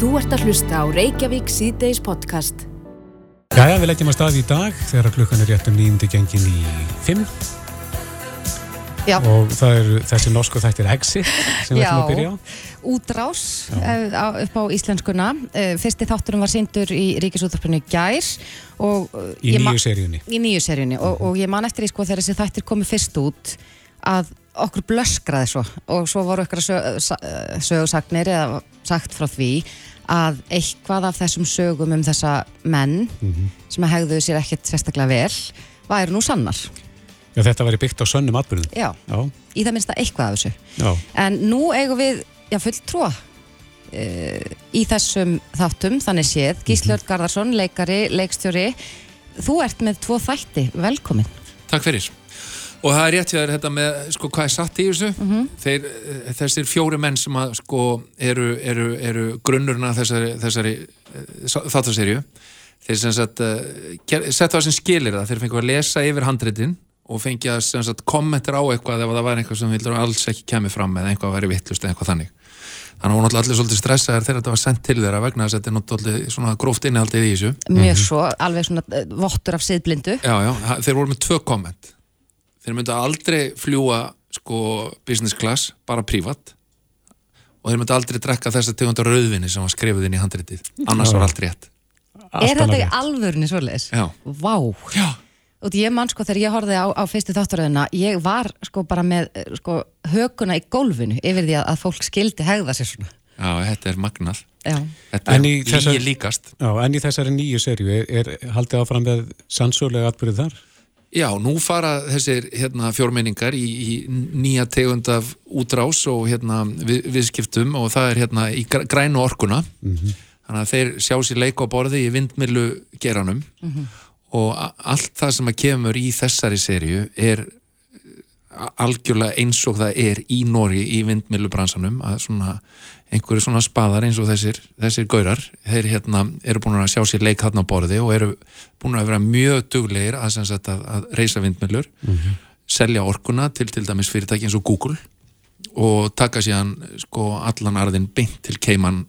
Þú ert að hlusta á Reykjavík síðdeis podcast. Jæja, við leggjum að staði í dag þegar klukkan er rétt um nýjumdi gengin í 5 Já. og það eru þessi norsku þættir Exit sem við ætlum að byrja á. útrás uh, á, upp á íslenskuna. Uh, fyrsti þátturum var sindur í og uh, Í ég ma- nýju seríunni. í nýju seríunni og, og ég man eftir því sko þegar þessi þættir komið fyrst út að okkur blöskraði svo og svo voru ykkur sögursagnir eða sagt frá því að eitthvað af þessum sögum um þessa menn sem að hegðuðu sér ekkert sérstaklega vel væri nú sannar. Já, þetta væri byggt á sönnum atbyrðum. Já, Já, í það minnsta eitthvað af þessu. já. En nú eigum við já, full tróa uh, í þessum þáttum, þannig séð Gísli Örd Garðarsson, leikari, leikstjóri Þú ert með tvo þætti, velkomin Takk fyrir. Og það er rétt hjá þér þetta með, sko, hvað er satt í þessu? Þeir, eh, þessir fjóri menn sem að, sko, eru, eru, eru grunnurna þessari, þessari þáttaserju, þeir sem sagt, uh, setja það sem skilir það, þeir fengu að lesa yfir handritin og fengi að, sagt, kommentar á eitthvað ef það var eitthvað sem vildur alls ekki kemur fram eða eitthvað væri vittlust eða eitthvað þannig. Þannig að hún allir svolítið stressaðir þegar þetta var sendt til þeirra vegna þess að þetta er náttúrulega svona gróft innihaldið í þessu. Mjög svo, alveg svona vottur af siðblindu Já, já, þeir voru með tvö komment þeir myndu aldrei fljúa sko business class, bara prívat. Og þeir myndu aldrei drekka þessa tegundar rauðvinni sem var skrifuð inn í handritið. Annars var allt rétt. Er þetta í rétt. alvörunni svoleiðis? Já, Vá. Já, Og ég man sko þegar ég horfði á, á fyrstu þáttaröðina ég var sko bara með sko, hökuna í gólfinu yfir því að, að fólk skildi hegða sér svona. Já, þetta er magnað. Já, Þetta er lígi líkast. Já, en í þessari nýju seríu er, er haldið áfram með sannsögulega atbyrðið þar? Já, nú fara þessir hérna, fjórmenningar í, í nýja tegund af útrás og hérna, við, viðskiptum og það er hérna í gr- grænu orkuna. Þannig að þeir sjá sér leik á borði í vindmilu geranum og a- allt það sem að kemur í þessari serju er algjörlega eins og það er í Nóri í vindmilubransanum að svona einhverju svona spaðar eins og þessir, þessir gaurar, þeir hérna eru búin að sjá sér leik þarna á borði og eru búin að vera mjög duglegir að, að, að reysa vindmilur selja orkuna til til dæmis fyrirtæki eins og Google og taka síðan sko allan arðin beint til Keiman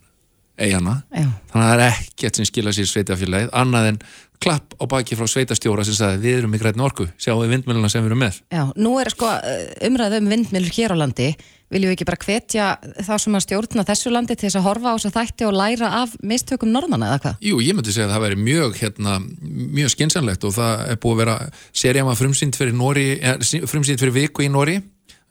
eigana já, þannig að það er ekkert sem skila sér sveitafélagið annað en klapp á baki frá sveitastjóra sem sagði við erum í grætni orku, sjáum við vindmiluna sem við erum með. Já Nú er sko eh, umræðu um vindmilur hér á landi. Viljum við ekki bara hvetja þá sem að stjórna þessu landi til þess að horfa á þess að þætti og læra af mistökum norðmanna eða hvað? Jú, ég myndi segja að það væri mjög, hérna, mjög skynsanlegt og það er búið að vera serið maður frumsýnd fyrir, Nóri, frumsýnd fyrir viku í Nóri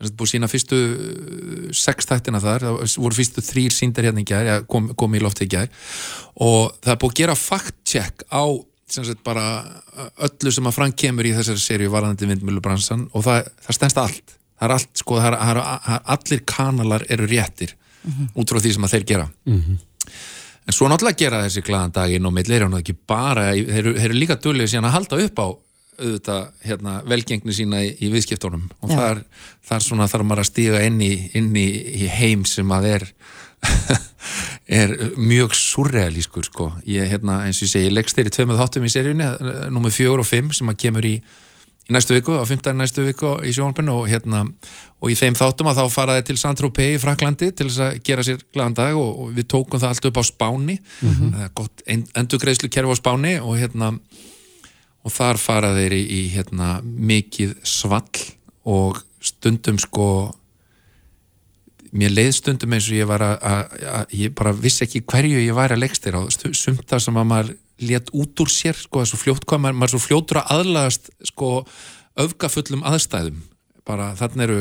það er búið sína fyrstu uh, sex þættina þar, það voru fyrstu þrýr síndar hérna í gær, ja, kom, kom í lofti í gær. Og það er búið að gera fact-check á sem sagt bara öllu sem að Frank kemur í þessari serju varðandi vindmjölubransan og það, það stendst allt. Það er allt, sko, það er, það er, það er, allir kanalar eru réttir út frá því sem að þeir gera. En svo náttúrulega gera þessi glaðan daginn og milli er hann ekki bara, þeir eru, þeir eru líka dullega síðan að halda upp á auðvitað, hérna, velgengni sína í, í viðskiptunum. Og þar, þar svona þarf maður að stíga inn í, inn í, í heim sem að er er mjög surrealískur sko. Ég, hérna, eins og ég segi, ég leggst þér í tveimur þáttum í seríunni, nummer fjögur og fimm sem að kemur í, í næstu viku, á 15. næstu viku í sjónvarpinu og hérna og í þeim þáttum að þá faraði til Saint-Tropez í Fraklandi til þess að gera sér glaðan dag og, og við tókum það allt upp á Spáni það er gott endurgreislu kerfi á Spáni og hérna og þar fara þeir í, í hérna mikið svall og stundum sko mér leið stundum eins og ég var að, ég bara vissi ekki hverju ég væri að leggst þér á. Sumt þar sem að maður let út úr sér sko, það fljótt hvað maður, maður svo fljótur að aðlagast sko öfgafullum aðstæðum. Bara þannig eru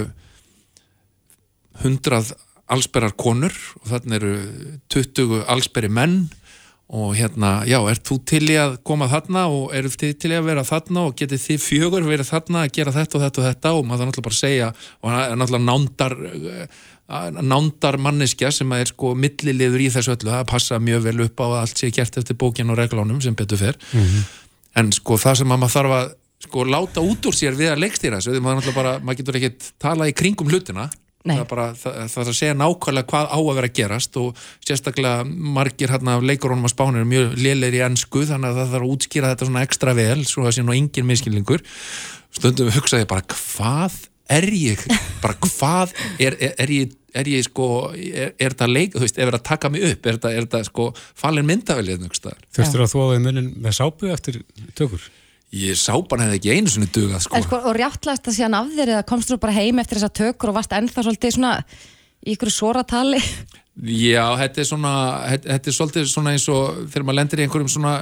hundrað allsberrar konur og þannig eru 20 allsberri menn og hérna, já, ert þú til í að koma þarna og eru þið til í að vera þarna og getið þið fjögur verið þarna að gera þetta og þetta og þetta? Og maður það náttúrulega bara segja og hann er náttúrulega nándar eh, nándar manneskja sem er sko milliliður í þessu öllu, það passa mjög vel upp á að allt sé gert eftir bókin og reglánum sem betur fer. En sko það sem að maður þarf að sko láta út úr sér við að leikstýra þessu, því maður náttúrulega bara, maður getur ekkert tala í kringum hlutina. Það er bara, það, það er að segja nákvæmlega hvað á að vera að gerast og sérstaklega margir hérna af leikurunum á spánir er mjög lélegir í ennsku þannig að það þarf að útskýra þetta svona ekstra vel svo það sé nú engin miskilningur stundum hugsaði ég bara hvað er ég, bara hvað er, er, er ég er ég sko, er, er þetta leik þú veist, er það að taka mig upp, er þetta, er þetta sko fallin myndavelið Þurftur að þú áður munin með sápu eftir tökur? Ég sápan hefði ekki einu svona dugað sko. sko og rjáttlæst það síðan af þér eða komst þú bara heim eftir þessa tökur og varst ennþá svolítið svona í ykkur svoratali Já, þetta er svona þetta er svolítið svona eins og þegar maður lendir í einhverjum svona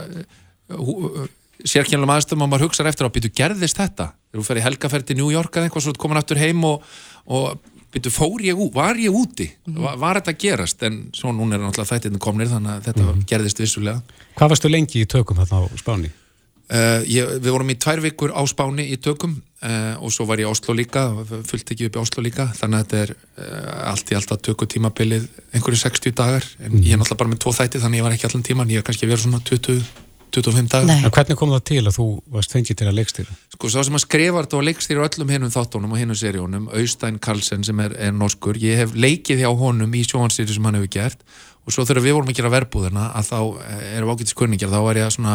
uh, sérkjænlega maðurstum og maður hugsaður eftir á býtu gerðist þetta, þegar þú fer í helgaferð til New York eða eitthvað svo komin aftur heim og, og býtu fór ég út, var ég úti mm. var, var þetta gerast, en svo núna er náttúrulega þættinu komnir þannig að þetta mm. gerðist vissulega. Hvað varstu lengi í tökum þarna á Spáni? Uh, ég, við vorum í tvær vikur á Spáni í tökum uh, og svo var ég í Oslo líka fullt ekki upp í Oslo líka þannig að þetta er uh, allt í alltaf tökutímabilið einhverju 60 dagar en mm. ég er náttúrulega bara með tvo þætti þannig að ég var ekki allan tíman ég er kannski verið svona 20 25 dagar. En hvernig kom það til að þú varst fengið til að leikstýra? Sko, svo sem að skrifa þetta og leikstýra öllum hinnum þáttónum og hinnum seríónum, Austein Karlsson sem er, er norskur, ég hef leikið hjá honum í sjóhansýri sem hann hefur gert og svo þegar við vorum að gera verbúðina að þá eh, erum við ágættis kunningar, þá var ég svona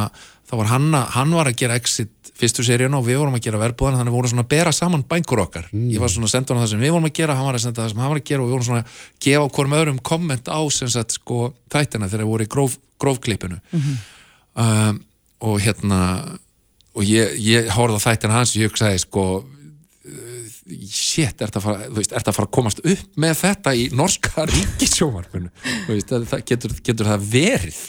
þá var hann, hann var að gera exit fyrstu seríuna og við vorum að gera verbúðina þannig að við vorum svona að bera saman bænkur okkar mm. ég var svona að senda hann það sem við vorum að gera hann var að senda það sem hann var að gera og við vorum svona að gefa hverjum öðrum komment á sem sagt sko tættina þegar við vorum í gróf, grófklippinu mm -hmm. Um, og hérna og ég, ég hórði á þættina hans og ég hugsaði sko shit, er þetta að, að fara að komast upp með þetta í norska ríkisjómarfinu getur, getur það verið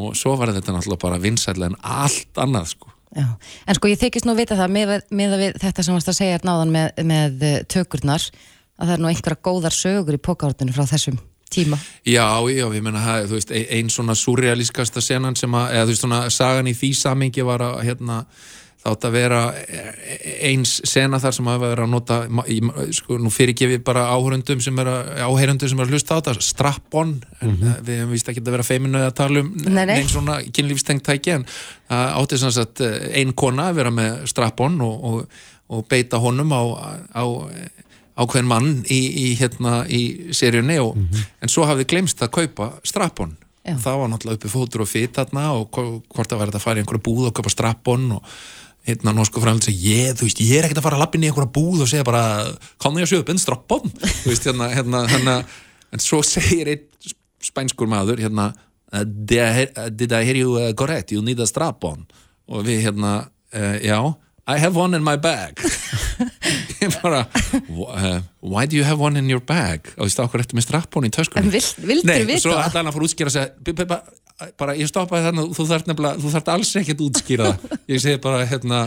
og svo var þetta náttúrulega bara vinsætlega en allt annað sko Já. En sko ég þykist nú að vita það með, með þetta sem varst að segja náðan með, með tökurnar að það er nú einhverja góðar sögur í pókártunum frá þessum tíma. Já, já, ég menna þú veist, einn svona surrealískasta senan sem að, eða þú veist svona sagan í því samingi var að hérna þátt að vera eins sena þar sem að vera að nota sko, nú fyrirgefi bara áhörundum sem er að, áhörundum sem er að hlusta á þetta strap-on, mm -hmm. við hefum vist ekki að vera feiminu að tala um neins svona kynlífstengt tæki en það átti svona að eh, einn kona að vera með strap-on og, og, og beita honum á, á ákveðin mann í, í, hérna, í seríunni og, mm -hmm. en svo hafði glemst að kaupa strap-on það var náttúrulega uppi fótur og fyrt þarna og hvort það var að fara í einhverju búð og kaupa strap-on og hérna norsku fræðileg sem ég, þú veist, ég er ekkert að fara að lappin í einhverja búð og segja bara kann ég að en strappon? Þú veist, hérna, hérna, hérna. En svo segir einn spænskur maður hérna, did I hear you uh, correct, you need a strap-on og við hérna, uh, já I have one in my bag ég bara uh, why do you have one in your bag? Og þú veist, okkur eftir með strap-on í töskunni? Nei, og svo hann að fara útskýra segja bara ég stoppaði þarna þú þarf nefnilega, þú þarf alls ekkert útskýra ég segi bara, hérna,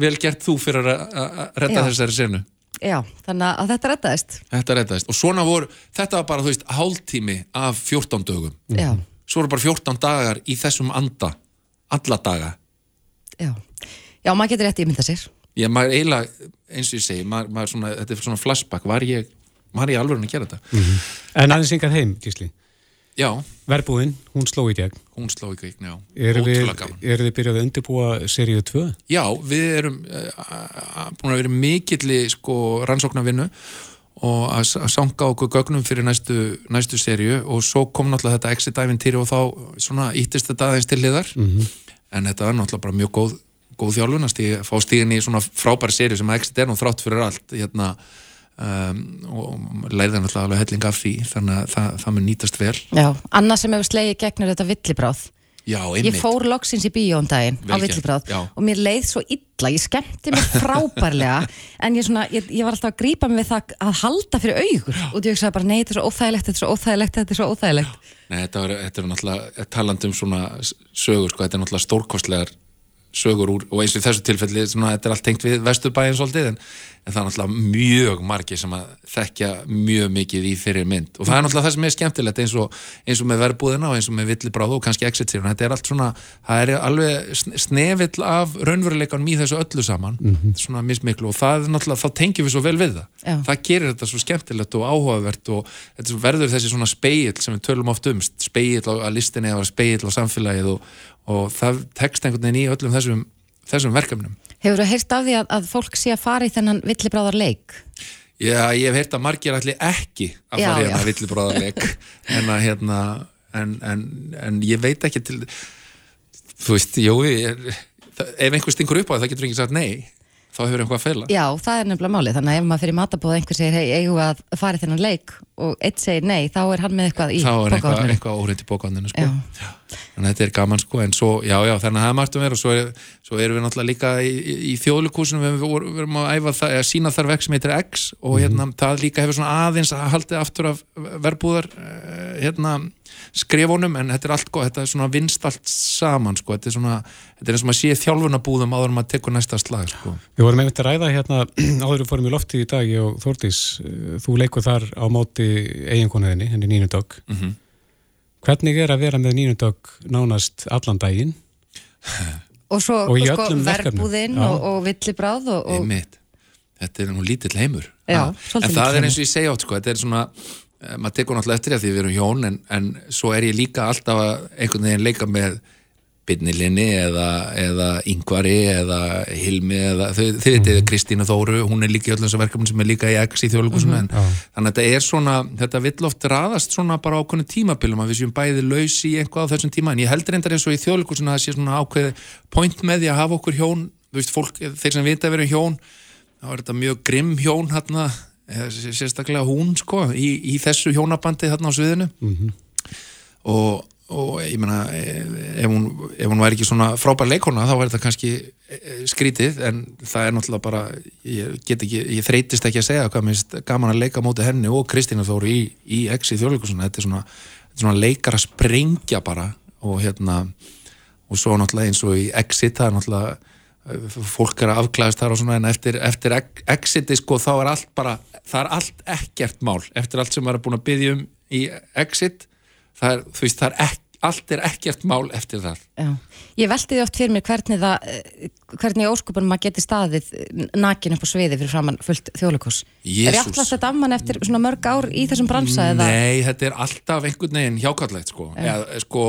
vel gert þú fyrir að redda þessari senu. Já, þannig að þetta reddaðist. Þetta reddaðist. Og svona voru, þetta var bara þú veist, hálftími af 14 dögum. Já. Svo voru bara 14 dagar í þessum anda. Alla daga. Já, Já maður getur rétt ímynda sér Já, maður eiginlega, eins og ég segi maður, maður svona, þetta er svona flashback var ég, ég alveg að gera þetta mm -hmm. En aðeins yngar heim, Gísli Já. Verbúðinn, hún sló í gegn. Hún sló í gegn, já. Er er þið byrjað að undirbúa seríu 2? Já, við erum uh, búin að vera mikilli sko, rannsóknarvinnu og að, að sanga okkur gögnum fyrir næstu, næstu seríu og svo kom náttúrulega þetta exit-ævintýri og þá svona íttist þetta aðeins til liðar mm -hmm. en þetta var náttúrulega bara mjög góð, góð þjálfun að fá stíðin í svona frábæri seríu sem að exit er nú þrátt fyrir allt hérna Um, og læði það náttúrulega helling af því þannig að það, það mun nýtast vel. Já, annað sem hefur slegið gegnur þetta villibráð. Já, einmitt. Ég fór loksins í bíóndaginn á villibráð og mér leið svo illa, ég skemmti mig frábærlega en ég, svona, ég, ég var alltaf að grípa mig við það að halda fyrir augur Já. og ég sagði bara, nei, þetta er svo óþægilegt þetta er svo óþægilegt, þetta er svo óþægilegt. Nei, þetta, var, þetta er náttúrulega, taland um svona sögur, sko, þetta er náttúrulega stórkostlegar sögur úr og eins og í þessu tilfelli, svona, þetta er allt tengt við Vesturbæinn svolítið en en það er náttúrulega mjög margi sem að þekkja mjög mikið í þeirri mynd og það er náttúrulega það sem er skemmtilegt eins og, eins og með verbúðina og eins og með villibráð og kannski exit-sérun, þetta er allt svona það er alveg snefill af raunveruleikanum í þessu öllu saman mm -hmm. svona mismiklu og það er náttúrulega þá tengjum við svo vel við það, Já. það gerir þetta svo skemmtilegt og áhugavert og þetta verður þessi svona speill sem við tölum oft um speill á listinni eða speill á samfélagið og, og það tekst einhvern veginn í öllum þessum, þessum verkefnum. Hefur þú heyrst af því að, að fólk sé að fara í þennan villibráðar leik? Já, ég hef heyrt að margir allir ekki að fara í þennan villibráðar leik en, að, hérna, en, en, en ég veit ekki til þú veist, jú ég, ef einhver stingur upp á það, það getur ekki sagt nei þá hefur eitthvað að feila Já, það er nefnilega málið, þannig að ef maður fyrir matabóð einhver segir, hei, eigum við að fara þennan leik? og eitt segir nei, þá er hann með eitthvað í þá er eitthvað, eitthvað óreitt í bókahorninu sko. Já. þannig að þetta er gaman sko. En svo, já, já, þannig að það er margt um verið og svo, er, svo erum við náttúrulega líka í, í, í þjóðlugkúsinu við, við, við erum að æfa það, að sína þar verk sem heitir X og hérna, það líka hefur svona aðeins að skrifunum en þetta er allt gott, þetta er svona vinst allt saman sko, þetta er svona þetta er eins og maður sé þjálfunabúðum áður en maður tekur næsta slag sko. Við vorum einmitt að ræða hérna áður við fórum í lofti í dag ég og Þórdís eh, þú leikur þar á móti eiginkonuðinni, henni Nínudog mm -hmm. Hvernig er að vera með Nínudog nánast allan daginn? Og svo Og í sko, verbúðinn og, og villibráð og, og einmitt. Þetta er nú lítill heimur. Já, en það er eins og ég segja átt sko, þetta er svona maður tekur náttúrulega eftir því að því við erum hjón en, en svo er ég líka alltaf að einhvern veginn leika með Byrnilinni eða, eða Ingvari eða Hilmi eða þau veitir mm. Kristína Þóru, hún er líka í öllum þessum verkefnum sem er líka í X í þjóðleikusinu Mhm. en þannig að þetta er svona, þetta vill oft raðast svona bara ákveðinu tímabilum að við séum bæði laus í eitthvað á þessum tíma en ég heldur reyndar eins og í þjóðleikusinu að það sé svona ákveði point með því að hafa okkur hjón þú veist, fólk, þeir sem vita að vera hjón þá er þetta mjög grimm hjón hérna, sérstaklega hún sko, í, í þessu hjónabandi hérna á sviðinu. Og, og ég meina ef hún, ef hún væri ekki svona frábær leikona þá væri þetta kannski eh, skrítið en það er náttúrulega bara ég ekki, ég þreytist ekki að segja hvað minnst gaman að leika móti henni og Kristína Þóru í, í í þjóðleikusuna þetta er svona, svona leikar að sprengja bara og hérna og svo náttúrulega eins og í Exit það er náttúrulega eh, fólk er að afklæðast þar og svona en eftir, eftir ex- Exiti sko þá er allt bara það er allt ekkert mál eftir allt sem maður er búin að byggja um í Exit það er, þú veist, það er ek, allt er ekkert mál eftir það Já. Ég velti því oft fyrir mér hvernig það eh, hvernig óskupunum maður geti staðið nakin upp á sviði fyrir framann fullt þjóðleikos. Er ég alltaf þetta af mann eftir svona mörg ár í þessum bransa eða? Nei, þetta er alltaf einhvern veginn hjákallegt sko, Eða, sko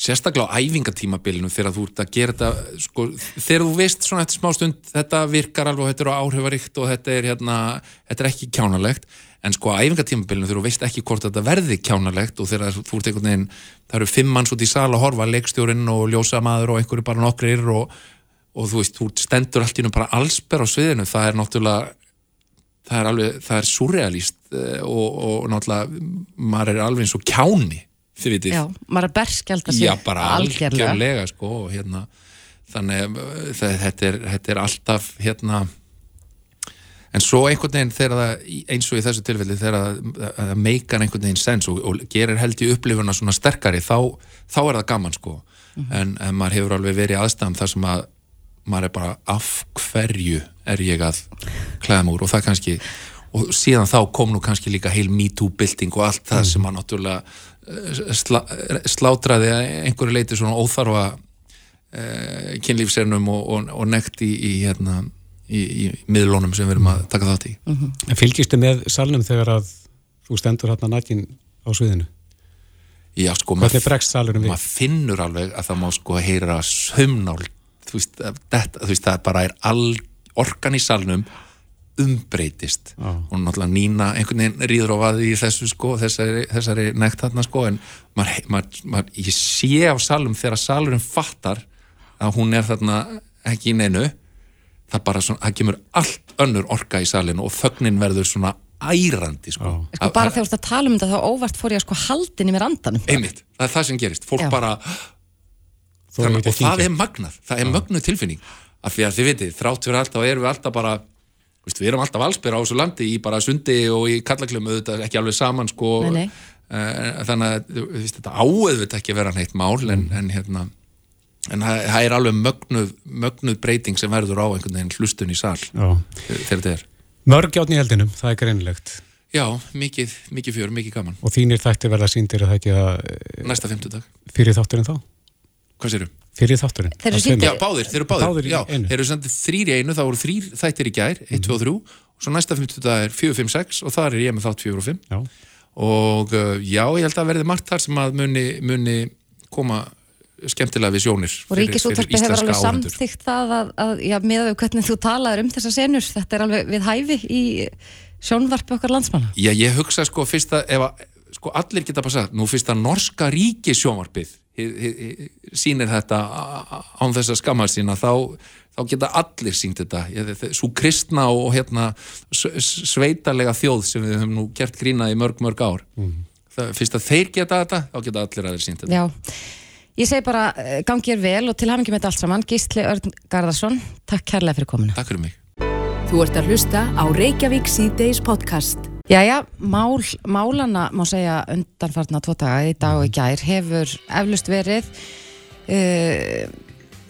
sérstaklega á æfingatímabilinu þegar þú ert að gera þetta sko, þegar þú veist svona eftir smá stund þetta virkar alveg og þetta er áhrifaríkt og þetta er, hérna, þetta er ekki kjánalegt. En sko á æfingatímabilinu þegar þú veist ekki hvort þetta verði kjánalegt og þegar þú ert einhvern veginn það eru fimm manns út í sal að horfa leikstjórinn og ljósamaður og einhverju bara nokkrir og, og þú veist, þú stendur allt í nú bara allsber á sviðinu, það er náttúrulega það er alveg, það er surrealist eh, og, og náttúrulega maður er alveg eins og kjáni þið vitið, Já, maður er berskjald að sig Já, bara algjörlega. sko, og hérna þannig eh, það, þetta, er, þetta er alltaf hérna en svo einhvern veginn þegar það eins og í þessu tilfelli þegar það, meikar einhvern veginn sens og, og gerir held í upplifuna svona sterkari þá, þá er það gaman sko. En, en maður hefur alveg verið í aðstæðum þar sem að maður er bara af hverju er ég að klæða mig úr? Og það kannski og síðan þá kom nú kannski líka heil MeToo-bilding og allt það sem að náttúrulega eh, sla, slátraði að einhverju leiti svona óþarfa uh, kynlífsernum og, og, og nekt í, í, hérna, í, í miðlónum sem við erum að taka þátt í En fylgistu með salnum þegar að þú stendur hérna nætin á sviðinu? Já, sko, maður finnur alveg að það má sko heyra sömnál þú veist, þetta, þú veist, það bara er orkan í salnum umbreytist Já. og náttúrulega Nína einhvern veginn rýður á vaði í þessu sko, þessari, þessari nekt þarna sko en maður, maður, maður, ég sé á salum þegar salurinn fattar að hún er þarna ekki í neinu það bara svona, það kemur allt önnur orka í salinu og þögnin verður svona ærandi sko. Sko bara þegar þú ert að tala um þetta þá óvart fór ég að sko haldin í mér andanum. einmitt, það er það sem gerist fólk Já. bara, þannig, og að það er magnað það er mögnuð tilfinning af því að þið vitið, þrátt fyrir allt þá erum við alltaf bara veist, við erum alltaf allsbyr á þessu landi í bara sundi og í kallaklum auðvitað ekki alveg saman sko Nei, nei. Eh, þannig að þú veist, þetta áauðvitað ekki að vera neitt mál en, en hérna en það er alveg mögnuð, mögnuð breyting sem verður á einhvern veginn hlustun í sal Já. þegar þetta er Mörg játn í eldinum, það er greinilegt. já, mikið, mikið fjör, mikið gaman Og þínir þætti verða síndir að það ekki að eh, næsta fimmtudag, fyrir þátturinn þá? hvað sérum? Fyrir þátturinn. Þeir eru sýndir- Já, báðir, þeir eru báðir, Báðir í já, einu. þeir eru sendið þrýr í einu, þá voru þrýr þættir í gær, 1, 2 og 3 og svo næsta 50 dag er 4, 5, 6 og þar er ég með þátt 4 og 5 Já. og uh, já, ég held að verði margt þar sem að muni, muni koma skemmtilega við sjónir Og Ríkisútvarpi hefur alveg samþygt það að, að já, með við hvernig þú talaður um þessa senur, þetta er alveg við hæfi í sjónvarpi okkar landsmanna. Já, ég hugsa sko fyrst að ef að, sko allir geta bara sagt, nú fyrst að norska ríkisjónvarpið sýnir þetta án þess að skammast sína þá, þá geta allir sínt þetta. Svo kristna og, og hérna sveitalega þjóð sem við höfum nú gert grínað í mörg mörg ár. Mm. það, fyrst að þeir geta þetta þá geta allir aðeins sínt þetta. Já, ég segi bara eh, gangið er vel og til hafingi með þetta allt saman Gísli Örn Garðarsson, takk kærlega fyrir kominu Takk fyrir mig. Þú ert að hlusta á Reykjavík C-Days podcast Jæja, mál, málana má segja undanfarnar tvo daga í dag og í gær hefur eflust verið uh,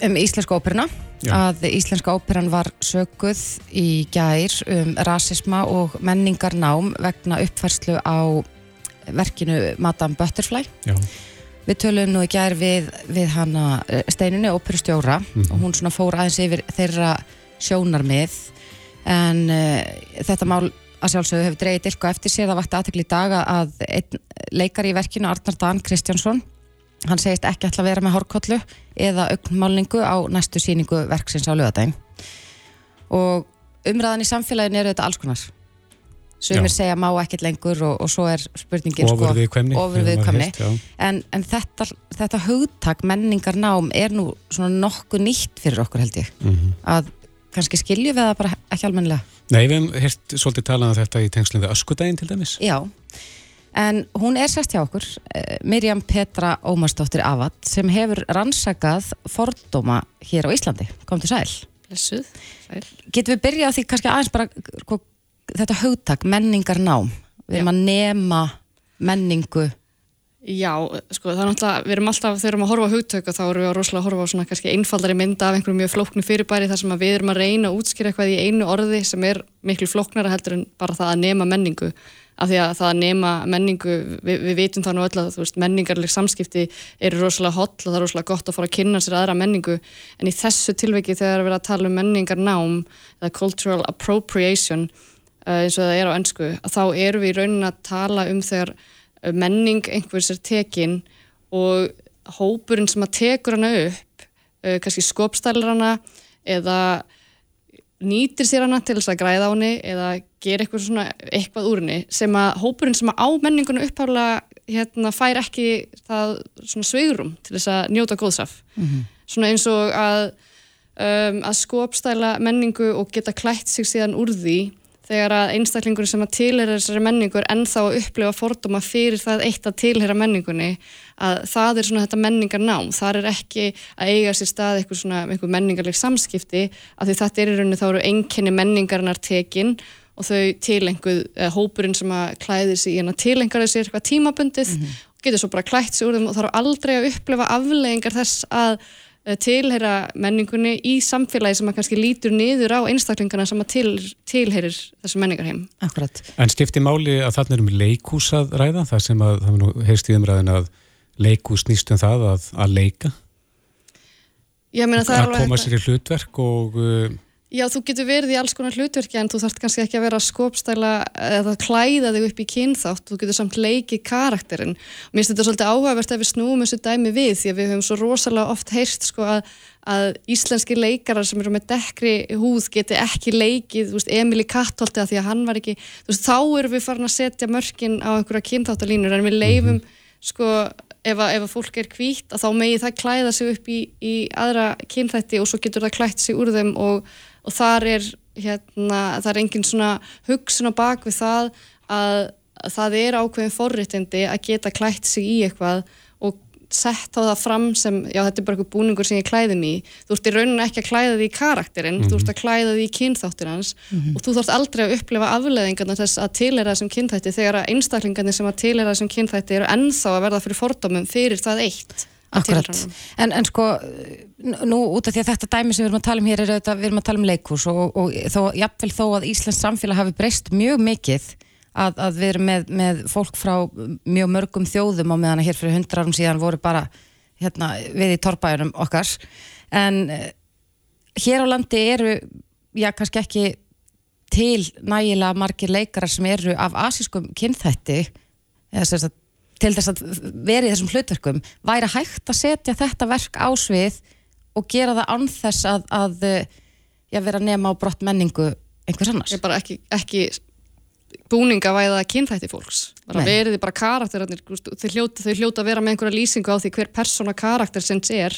um Íslenska óperuna Já. að Íslenska óperan var sökuð í gær um rasisma og menningarnám vegna uppfærslu á verkinu Madame Butterfly Já. við töluðum nú í gær við, við hana eh, steininu óperustjóra mm -hmm. og hún svona fór aðeins yfir þeirra sjónarmið en uh, þetta mál að sjálfsögðu hefur dreyið dilko eftir sér. Það vakti aðtökli í dag að einn leikar í verkinu Arnar Dan Kristjánsson hann segist ekki ætla að vera með hórkollu eða augnkmálningu á næstu síningu verksins á lögadaginn og umræðan í samfélaginu eru þetta alls konar. Sumir segja má ekkert lengur og, og svo er spurningin ofur viðkvæmni sko, en, en þetta, þetta hugtak menningar nám er nú svona nokkuð nýtt fyrir okkur held ég. Mm -hmm. að kannski skilju við það bara ekki almennilega Nei, við hefum hirt svolítið talað um þetta í tengslum við öskudaginn til dæmis. Já, en hún er sérst hjá okkur eh, Mirjam Petra Ómarsdóttir Avat sem hefur rannsakað fordóma hér á Íslandi. Kom til sæl. Blessuð, sæl. Getur við byrjað því kannski aðeins bara hva, þetta hugtak, menningar nám við erum að nema menningu Já, sko það er náttúrulega, við erum alltaf, þegar við erum að horfa á hugtök og þá erum við að rosalega horfa á svona kannski einfaldari mynda af einhverju mjög flóknu fyrirbæri þar sem við erum að reyna að útskýra eitthvað í einu orði sem er miklu flóknara heldur en bara það að nema menningu. Af því að það að nema menningu, við, við vitum það nú öll að veist, menningarleg samskipti eru rosalega hotl og það er rosalega gott að fara að kynna sér aðra menningu. En í þessu tilviki þegar við erum að tala um menningarnám eða cultural appropriation uh, eins og það er á ennsku, að þá eru við í raunin að tala um þegar menning einhvers er tekin og hópurinn sem að tekur hana upp uh, kannski skopstælar hana eða nýtir sér hana til þess að græða á henni eða gera eitthvað svona eitthvað úr henni sem að hópurinn sem að á menningunum uppháðlega hérna, fær ekki það svona sveigurum til þess að njóta góðsaf mm -hmm. svona eins og að um, að skopstæla menningu og geta klætt sig síðan úr því þegar að einstaklingur sem að tilhera þessari menningur ennþá að upplifa fordóma fyrir það eitt að tilhera menningunni að það er svona þetta menningar nám þar er ekki að eiga sér stað eitthvað svona eitthvað menningarleg samskipti af því þetta er í rauninni þá eru enginni menningarnar tekin og þau tilenguð hópurinn sem að klæði sig í en að tilengar þessi eitthvað tímabundið mm -hmm. og getur svo bara klætt sig úr þeim og þarf aldrei að upplifa afleggingar þess að tilheyra menningunni í samfélagi sem að kannski lítur niður á einstaklingana sem að til, tilheyrir þessu menningarheim. Akkurat. En stifti máli að þarna erum leikús að ræða, það sem að, það er nú heyrst í umræðin að leikús nýst um það að, að leika? Já, meina, að koma þetta... sér í hlutverk og... Uh, Já, þú getur verið í alls konar hlutverki en þú þarfst kannski ekki að vera skópstæla eða klæða þig upp í kynþátt. Þú getur samt leikið karakterinn. Mér finnst þetta svolítið áhugavert að við snúum þessu dæmi við því að við höfum svo rosalega oft heyrst sko að, að íslenski leikarar sem eru með dekkri húð geti ekki leikið, þú veist, Emil í Kattholti að því að hann var ekki, þú veist, þá erum við farin að setja mörkin á einhverja kynþáttalínur en við leifum, sko ef að, ef að fólk er kvítt að þá megi það klæða sig upp í, í aðra kynþætti og svo getur það klætt sig úr þeim og og þar er hérna, það er engin svona hugsun á bakvið það að, að það er ákveðin forréttindi að geta klætt sig í eitthvað og sett á það fram sem, já þetta er bara eitthvað búningur sem ég klæði mér, þú ert í rauninu ekki að klæða því í karakterinn, mm -hmm. þú ert að klæða því í kynþáttir hans mm -hmm. og þú þarfst aldrei að upplifa afleðingarna þess að tilera þessum kynþætti þegar að einstaklingarnir sem að tilera þessum kynþætti eru ennþá að verða fyrir fordómum fyrir það eitt Akkurat, en, en sko nú út af því að þetta dæmi sem við erum að tala um hér er auðvitað, við erum að tala um leikús og, og þó, jafnvel þó að Íslands samfélag hafi breyst mjög mikið að, að við erum með, með fólk frá mjög mörgum þjóðum á meðan að hér fyrir hundra árum síðan voru bara hérna, við í torrbæðunum okkar. En eh, hér á landi eru já kannski ekki til nægilega margir leikarar sem eru af asískum kynþætti eða sagt til þess að vera í þessum hlutverkum væri hægt að setja þetta verk á svið og gera það anþess að, að já, vera nema á brott menningu einhvers annars. Ég bara ekki, ekki búningavæða kynþætti fólks bara Nei. veriði bara veist, þau hljóta, hljóta að vera með einhverja lýsingu á því hver persóna karakter sem er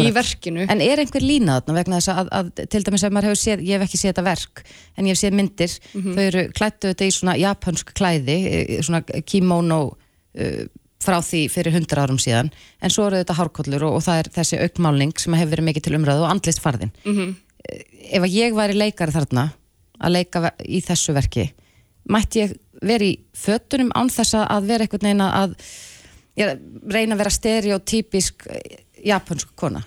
í verkinu En er einhver lína þarna vegna þess að, að til dæmis ef maður hefur séð, ég hef ekki séð þetta verk en ég hef séð myndir, þau eru klættu þetta í svona japansk klæði eh, svona kimono uh, frá því fyrir hundra árum síðan en svo eru þetta hárkollur og, og það er þessi aukmálning sem hefur verið mikið til umræðu og andlist farðin Mhm. Ef að ég væri leikari þarna að leika í þessu verki mætti ég vera í fötunum án þess að vera einhvern veginn að ég, reyna að vera stereotypisk eh, japansk kona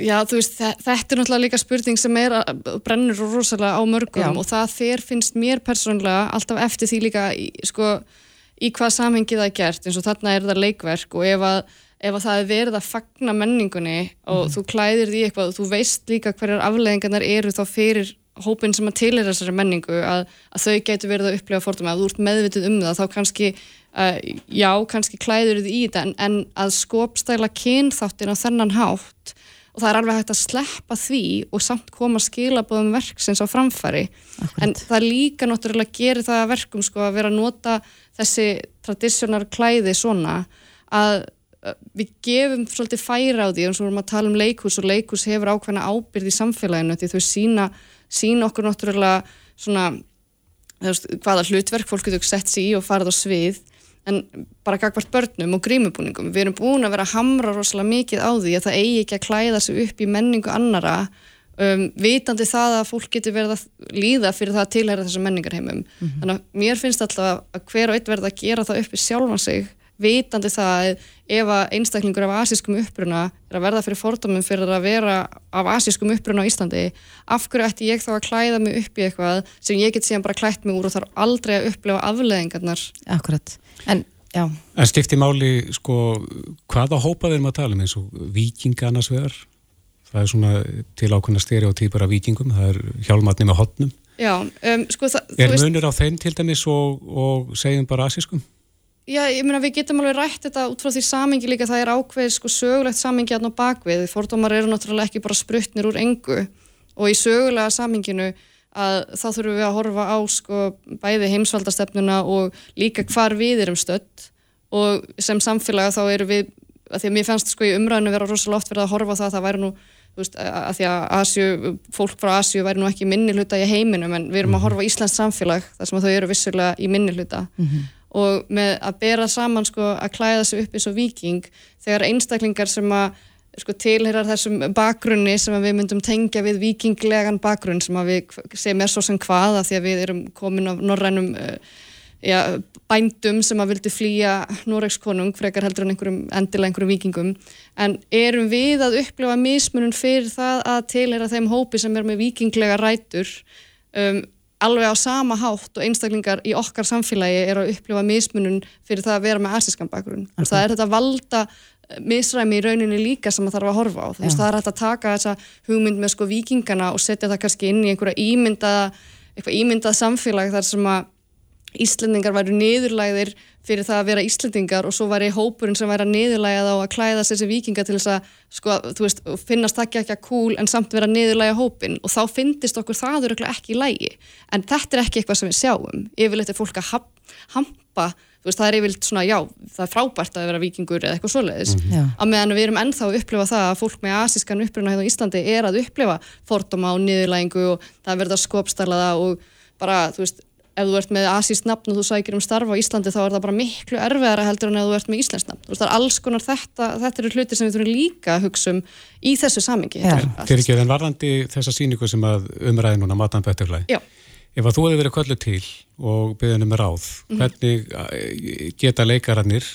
Já, þú veist, þe- þetta er náttúrulega líka spurning sem er að brennur rosalega á mörgum Já. og það þér finnst mér persónulega alltaf eftir því líka sko, í hvað samhengi það er gert eins og þarna er það leikverk og ef að, ef að það er verið að fagna menningunni og þú klæðir því eitthvað og þú veist líka hverjar afleðingarnar eru þá fyrir hópin sem að tilheyra þessari menningu að, að þau getur verið að upplifa fordóma að þú ert meðvitið um það þá kannski uh, já, kannski klæður því í þetta en, en að skopstæla kynþáttin á þennan hátt og það er alveg hægt að sleppa því og samt koma skilabóðum verksins á framfæri. En það líka náttúrulega gerir það að verkum sko að vera að nota þessi tradisjónar klæði svona að við gefum svolítið færa á því eins og við erum að tala um leikus og leikus hefur ákveðna ábyrð í samfélaginu því þau sína, sína okkur náttúrulega svona veist, hvaða hlutverk fólk getur sett sér í og farið á svið en bara gagvart börnum og grímubúningum við erum búin að vera að hamra rosalega mikið á því að það eigi ekki að klæða sig upp í menningu annara um, vitandi það að fólk getur verið að líða fyrir það að tilhæra þessum menningarheimum. Þannig að mér finnst alltaf að hver og einn verða að gera það upp í sjálfan sig vitandi það að ef að einstaklingur af asískum uppruna er að verða fyrir fordómum fyrir að vera af asískum uppruna á Íslandi af hverju ætti ég þá að klæða mig upp í eitthvað sem ég get síðan bara klætt mig úr og þarf aldrei að upplefa afleðingarnar Akkurat, en já En skipti máli, sko, hvaða hópa þeir maður að tala um eins og vikinga annars vegar? Það er svona til ákveðna stereotýpar af vikingum, það er hjálmatni með hotnum. Já, um, sko það, Er munur á þeim til dæmis og, og segjum bara asískum? Já, ég meina við getum alveg rætt þetta út frá því samingi líka það er ákveð sko sögulegt samingi aðná bakvið, fordómar eru náttúrulega ekki bara sprutnir úr engu. Og í sögulega saminginu að þá þurfum við að horfa á sko bæði heimsvaldastefnuna og líka hvar við erum stödd. Og sem samfélaga þá eru við, að því að mér fannst sko í umræðinu vera rosalega oft verið að horfa það að það væri nú veist, að því að Asju, fólk frá Asju væri nú ekki minni hluta í heiminum en við erum að horfa á Íslands samfélag þar sem þau eru vissulega í minni hluta og með að bera saman sko að klæða sig upp eins og viking þegar einstaklingar sem að sko tilherar þessum bakgrunni sem að við myndum tengja við vikinglegan bakgrunn sem að við sem er svo sem hvaða því að við erum komin af norrænum uh, já, bændum sem að vildu flýja Noregskonung frekar heldur en einhverjum endilega einhverjum vikingum en erum við að upplifa mismunum fyrir það að tilhera þeim hópi sem er með vikinglega rætur um, alveg á sama hátt og einstaklingar í okkar samfélagi er að upplifa mismunum fyrir það að vera með asískan bakgrunn. Og það er þetta valda misræmi í rauninni líka sem það þarf að horfa á. Þú veist, það er hægt að taka þessa hugmynd með sko vikingana og setja það kannski inn í einhverja eitthvað ímyndað samfélag þar sem að Íslendingar væru niðurlæðir fyrir það að vera Íslendingar og svo væri hópurinn sem væri að niðurlæða þá að klæða þessi vikinga til þess að sko, þú veist, finnast það ekki ekki að cool en samt vera niðurlæga hópinn. Og þá finnist okkur það eru ekki í lægi en þetta er ekki eitthvað sem við sjáum. Yfirleitt er fólk að hampa veist, það er yfirleitt svona, já, það er frábært að vera vikingur eða eitthvað svoleiðis. Mm -hmm. að meðan við erum ennþá að upplifa það að fólk með asískan uppruna hérna ef þú ert með asíst nafn og þú sækir um starfa á Íslandi þá er það bara miklu erfiðara heldur en ef þú ert með íslensk nafn. Þú veist, það er alls konar þetta, þetta eru hluti sem við þurfum líka að hugsa um í þessu samingi. Fyrir ekki, en varðandi þessa síningu sem að umræði núna Matan Betterfly. Já. Ef að þú hefði verið köllu til og byggðinu með ráð, mm -hmm. hvernig geta leikararnir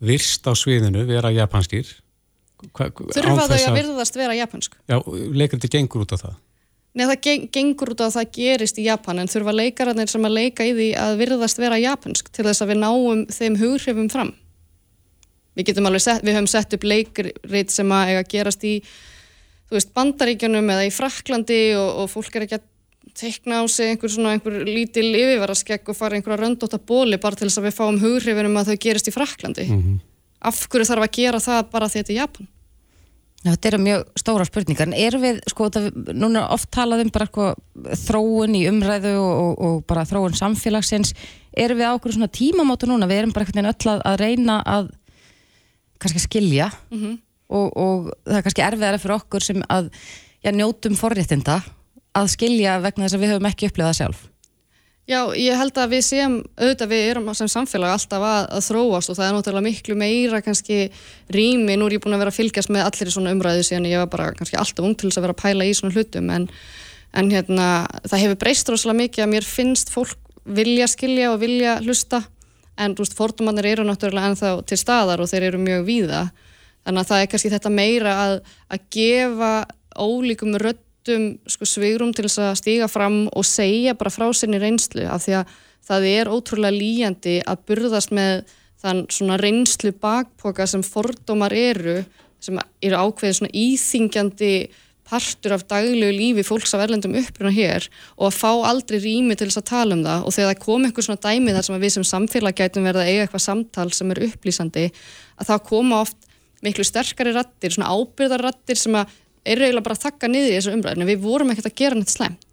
virst á sviðinu vera japanskir? Þurfa þau að virðast vera japansk? Já, leikarandi gengur út á það. Nei, það gengur út á að það gerist í Japan en þurfa leikararnir sem að leika í því að virðast vera japansk til þess að við náum þeim hughrifum fram. Við getum alveg sett, við höfum sett upp leikrið sem að eiga að gerast í, veist, bandaríkjunum eða í Fraklandi og, og fólk er ekki að tekna á sig einhver svona einhver lítil yfirvaraskegg og fara einhverja röndóta bóli bara til þess að við fáum hughrifum að þau gerist í Fraklandi. Mm -hmm. Af hverju þarf að gera það bara því þetta er Japan? Þetta eru mjög stóra spurningar, en erum við, sko, það, núna oft talað um bara sko, þróun í umræðu og, og, og bara þróun samfélagsins, erum við á okkur svona tímamótu núna, við erum bara veginn öll að, að reyna að kannski skilja og, og það er kannski erfiðara fyrir okkur sem að já, njótum forréttinda að skilja vegna þess að við höfum ekki upplifað það sjálf. Já, ég held að við séum, auðvitað við erum sem samfélag alltaf að, að þróast og það er náttúrulega miklu meira kannski rými, nú er ég búin að vera að fylgjast með allir í svona umræðu síðan ég var bara kannski alltaf ung til þess að vera að pæla í svona hlutum en, en hérna, það hefur breyst rosalega mikið að mér finnst fólk vilja skilja og vilja hlusta. En þú veist, fordumannir eru náttúrulega ennþá til staðar og þeir eru mjög víða. Þannig að það er kannski þetta meira að, að gefa ólíkum röddum sko, svigrum til þess að stíga fram og segja bara frá sinni reynslu af því að það er ótrúlega líjandi að burðast með þann svona reynslu bakpoka sem fordómar eru sem eru ákveðið svona íþingjandi partur af daglegu lífi fólks af erlendum uppruna hér og að fá aldrei rými til þess að tala um það. Og þegar það kom einhver svona dæmi þar sem við sem samfélag gætum verða að eiga eitthvað samtal sem er upplýsandi að það koma oft miklu sterkari rattir, svona ábyrðarrattir sem að eru eiginlega bara að þakka niður í þessu umræðinu, við vorum ekkert að gera neitt slemt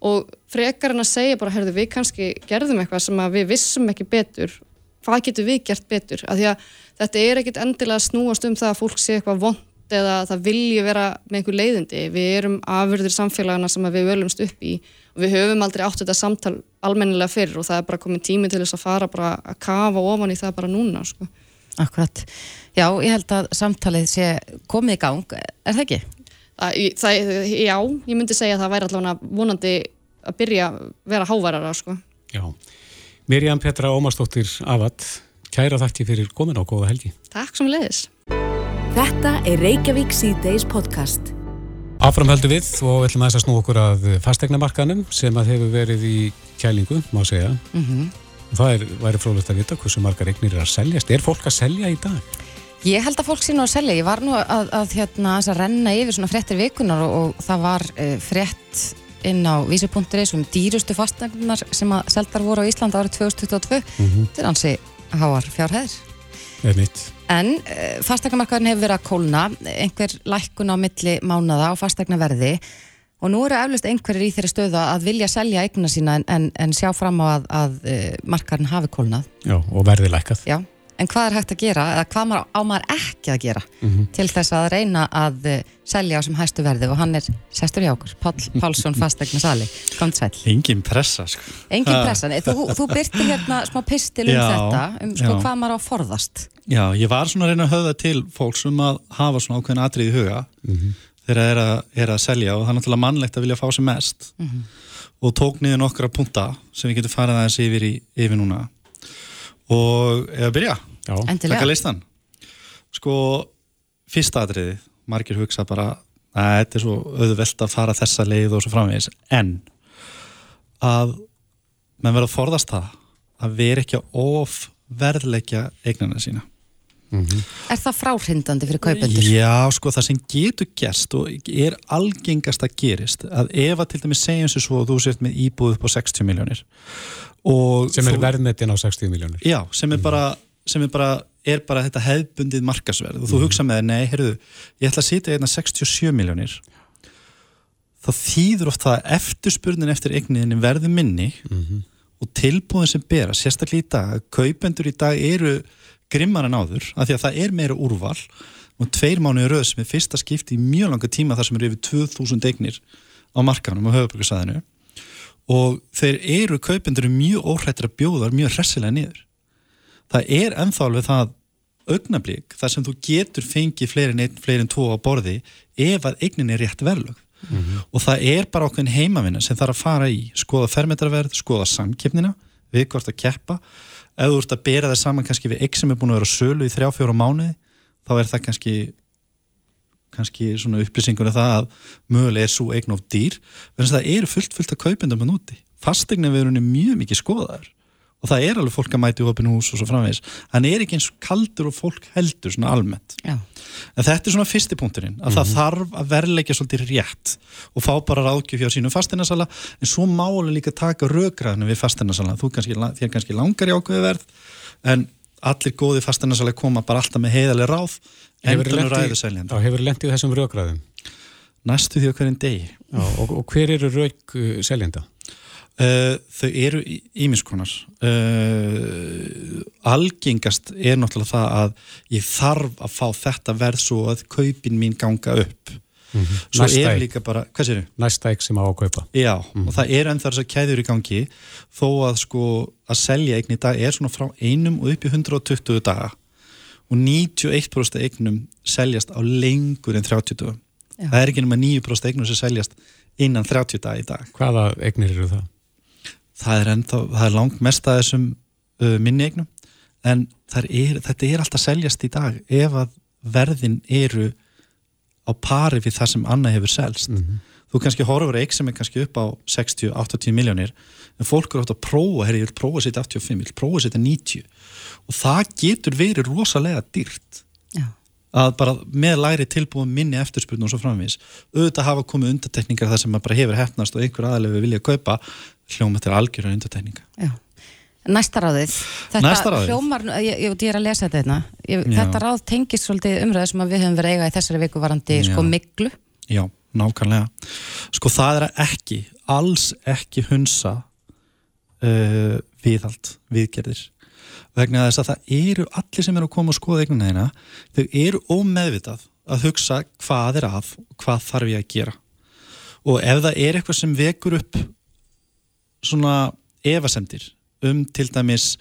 og frekar en að segja bara, herðu, við kannski gerðum eitthvað sem við vissum ekki betur hvað getur við gert betur, af því að þetta er ekkit endilega snúast um það að fólk sé eitthvað vond eða það vilji vera með einhver leiðindi, við erum afurðir samfélagana sem við völumst upp í og við höfum aldrei átt þetta samtal almennilega fyrir og það er bara komið tími til þess að fara bara að kafa ofan í það bara núna sko. Akkurat. Já, ég held að samtalið sé komið í gang, er það ekki? Það, já, ég myndi segja að það væri allavega vonandi að byrja að vera háværara sko. Já. Mirjam Petra Ómarsdóttir Avat, kæra þakki fyrir komin á góða helgi. Takk sem leiðis. Þetta er Reykjavík C-Days podcast. Áframhældu við og ætlum að þess að snú okkur að fastegnamarkanum sem að hefur verið í kælingu, má segja. Mm -hmm. Það er, væri frólægt að vita hversu margar eignir er að seljast. Er fólk að selja í dag? Ég held að fólk sé nú að selja. Ég var nú að, að, hérna, að renna yfir svona fréttir vikunar og, og það var uh, frétt inn á vísi.is um dýrustu fastegnar sem að seldar voru á Íslanda árið 2022. Mm -hmm. Þetta er ansi háar fjárhæðir. Mitt. En uh, fastegnamarkaðin hefur verið að kólna, einhver lækkun á milli mánada á fastegnaverði og nú eru eflust einhverjir í þeirri stöðu að vilja selja eigna sína en, en, en sjá fram á að, að uh, markaðin hafi kólnað. Já, og verði lækkað. Já, en hvað er hægt að gera, eða hvað maður, á maður ekki að gera mm -hmm. til þess að reyna að uh, selja á sem hæstu verði og hann er sestur hjá okkur, Pál Pálsson fastegna sali, kom sæl. Engin pressa, sko. Engin pressa, þú, þú byrti hérna smá pistil um já, þetta, um sko já. hvað maður á forðast. Já, ég var svona að reyna að höfða til fólks um að hafa svona ákveðin atrið í huga mm -hmm. þegar það er er að selja og það er náttúrulega mannlegt að vilja fá sem mest mm -hmm. og tók niður nokkra punta sem við getum farið aðeins yfir, í, yfir núna og eða byrja taka listan. Sko, fyrsta atriði margir hugsa bara að þetta er svo auðvelt að fara þessa leið og svo framvegis, en að mann verður að forðast það að vera ekki að ofverðleikja eignana sína. Mm -hmm. Er það fráhrindandi fyrir kaupendur? Já, sko það sem getur gerst og er algengast að gerist að ef að til dæmis segjum sér svo að þú sért með íbúð upp á 60 miljónir sem er þú... verðmetin á 60 miljónir Já, sem er bara, sem er bara er bara þetta hefðbundið markasverð og þú mm -hmm. hugsa með það, nei, heyrðu, ég ætla að sitja einna 67 miljónir þá þýður oft það að eftirspurnin eftir eigninni verði minni mm -hmm. og tilbúðin sem bera, sérstaklega í dag kaupendur í dag eru grimmar en áður, af því að það er meira úrval og tveir mánuði rauð sem er fyrsta skipti í mjög langa tíma þar sem eru yfir 2000 eignir á markanum á höfubökkusæðinu og þeir eru kaupendur mjög óhrættir að bjóða mjög hressilega niður. Það er ennþá alveg það augnablík þar sem þú getur fengið fleirin einn, fleirin tvo á borði ef að eignin er rétt verðlög mm -hmm. og það er bara okkur heimavinna sem þarf að fara í, skoða fermetraverð, skoða samkeppnina, við hvort að keppa. Ef þú ert að bera það saman kannski við eign sem er búin að vera sölu í þrjá fjóra mánuði þá er það kannski kannski svona upplýsingunni um það að möguleg er svo eign of dýr. En það eru fullt fullt að kaupindum að núti fastegna við erum mjög mikið skoðaður og það er alveg fólk að upp í hús og svo framvegis, hann er ekki eins kaldur og fólk heldur svona almennt Já. en þetta er svona fyrsti punkturinn að mm -hmm. það mhm. þarf að verleika svolítið rétt og fá bara ráðgjöf hjá sínum fasteinarsala en svo máli líka taka raugraðinu við kannski, þér kannski langar í ákveðu verð en allir góði fasteinasalega koma bara alltaf með heiðalega ráð endur ræðu seljandi. Já, hefur lendið þessum rökræðum? Næstu því á hverjum degi. Og, og hver eru rauk uh, seljenda? Uh, þau eru ímiskonar uh, algengast er náttúrulega það að ég þarf að fá þetta verð svo að kaupin mín ganga upp mm -hmm. svo Næsta er líka bara, hvað séu? Næsta ekki sem á að kaupa Já, mm -hmm. og það er enn þar þess að kæður í gangi þó að sko að selja eign í dag er svona frá einum og upp í 120 daga og 91% eignum seljast á lengur en 30 daga það er ekki nema 9% eignum sem seljast innan 30 daga í dag Hvaða eignir eru það? Það er, ennþá, það er langt mest að þessum uh, minni eignum en er, þetta er alltaf seljast í dag ef að verðin eru á pari við það sem annað hefur selst mm -hmm. þú kannski horfur eik sem er kannski upp á 60-80 miljónir en fólk eru átt að prófa, herri ég vil prófa setja 85, ég vil prófa setja 90 og það getur verið rosalega dýrt Já. að bara með læri tilbúin minni eftirspurnu og svo framvís auðvitað hafa komið undatekningar þar sem maður bara hefur hefnast og einhver aðalegu vilja kaupa hljóma til algjörðan undatekninga Já. Næsta ráðið. Þetta Næsta ráðið. hljómar, ég, ég, ég er að lesa þetta hérna. Þetta ráð tengist svolítið umræðu sem við höfum verið eiga í þessari viku varandi sko miklu Já, nákvæmlega. Sko það er ekki, alls ekki hunsa uh, viðhald, viðgerðir. Vegna þess að það eru allir sem eru að koma og skoða eignuna þeina þau eru ómeðvitað að hugsa hvað er að hvað þarf ég að gera. Og ef það er eitthvað sem vekur upp svona evasemdir um til dæmis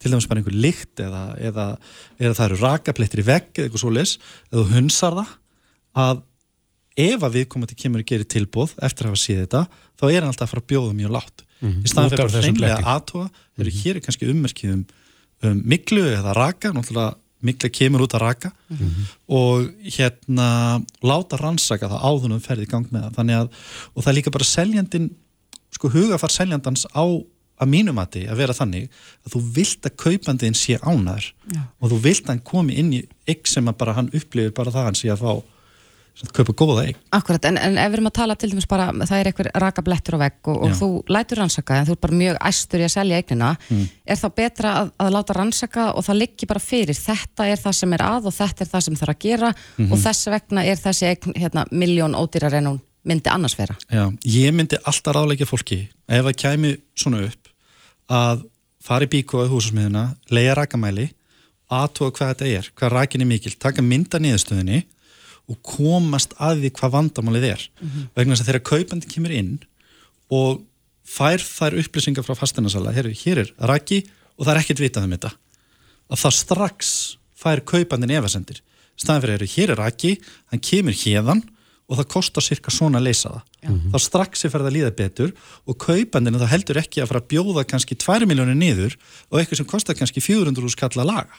til dæmis bara einhver lykt eða, eða, eða það eru rakaplettir í vegg eða eitthvað svo les, eða hunsar það að ef að við komum til kemur að gera tilbúð eftir að hafa síð þetta þá er hann alltaf að fara að bjóða mjög látt mm -hmm. í staðan fyrir að hreinlega aðtóa eru -hmm. hér kannski ummerkið um, um miklu eða raka, náttúrulega mikla kemur út að raka mm -hmm. og hérna láta rannsaka það áðunum ferði í gang með það þannig að, og það er líka bara seljandin sko hugafar seljandans á að mínumati að vera þannig að þú vilt að kaupandin sé ánaður Já. og þú vilt að hann komi inn í ykk sem að bara hann upplifir bara það hann sé að fá að kaupa góða ykk. Akkurat, en, en ef við erum að tala til dæmis bara, það er eitthvað raka blettur á vegg og, og þú lætur rannsaka en þú er bara mjög æstur í að selja eignina mm. er það betra að, að láta rannsaka og það liggi bara fyrir, þetta er það sem er að og þetta er það sem þarf að gera mm -hmm. og þess vegna er þessi eign, hérna, miljón ódýrar en hún myndi annars vera? Já, ég myndi alltaf ráðleika fólki ef það kæmi svona upp að fara í bíkóðu húsasmiðuna, leia rakamæli aðtóa hvað þetta er, hvað rakin er mikil taka mynda niðurstöðinni og komast að því hvað vandamálið er mm -hmm. vegna þess að þegar kaupandi kemur inn og fær þær upplýsingar frá fasteinarsala, hér er raki og það er ekkert vitað um þetta að það strax fær kaupandin efasendir staðan fyrir hér er raki, hann kemur hérðan og það kostar cirka svona að leysa það. Mm -hmm. þá strax er ferð að líða betur og kaupandinu þá heldur ekki að fara að bjóða kannski 2 miljónir niður og eitthvað sem kostar kannski 400 skall að laga.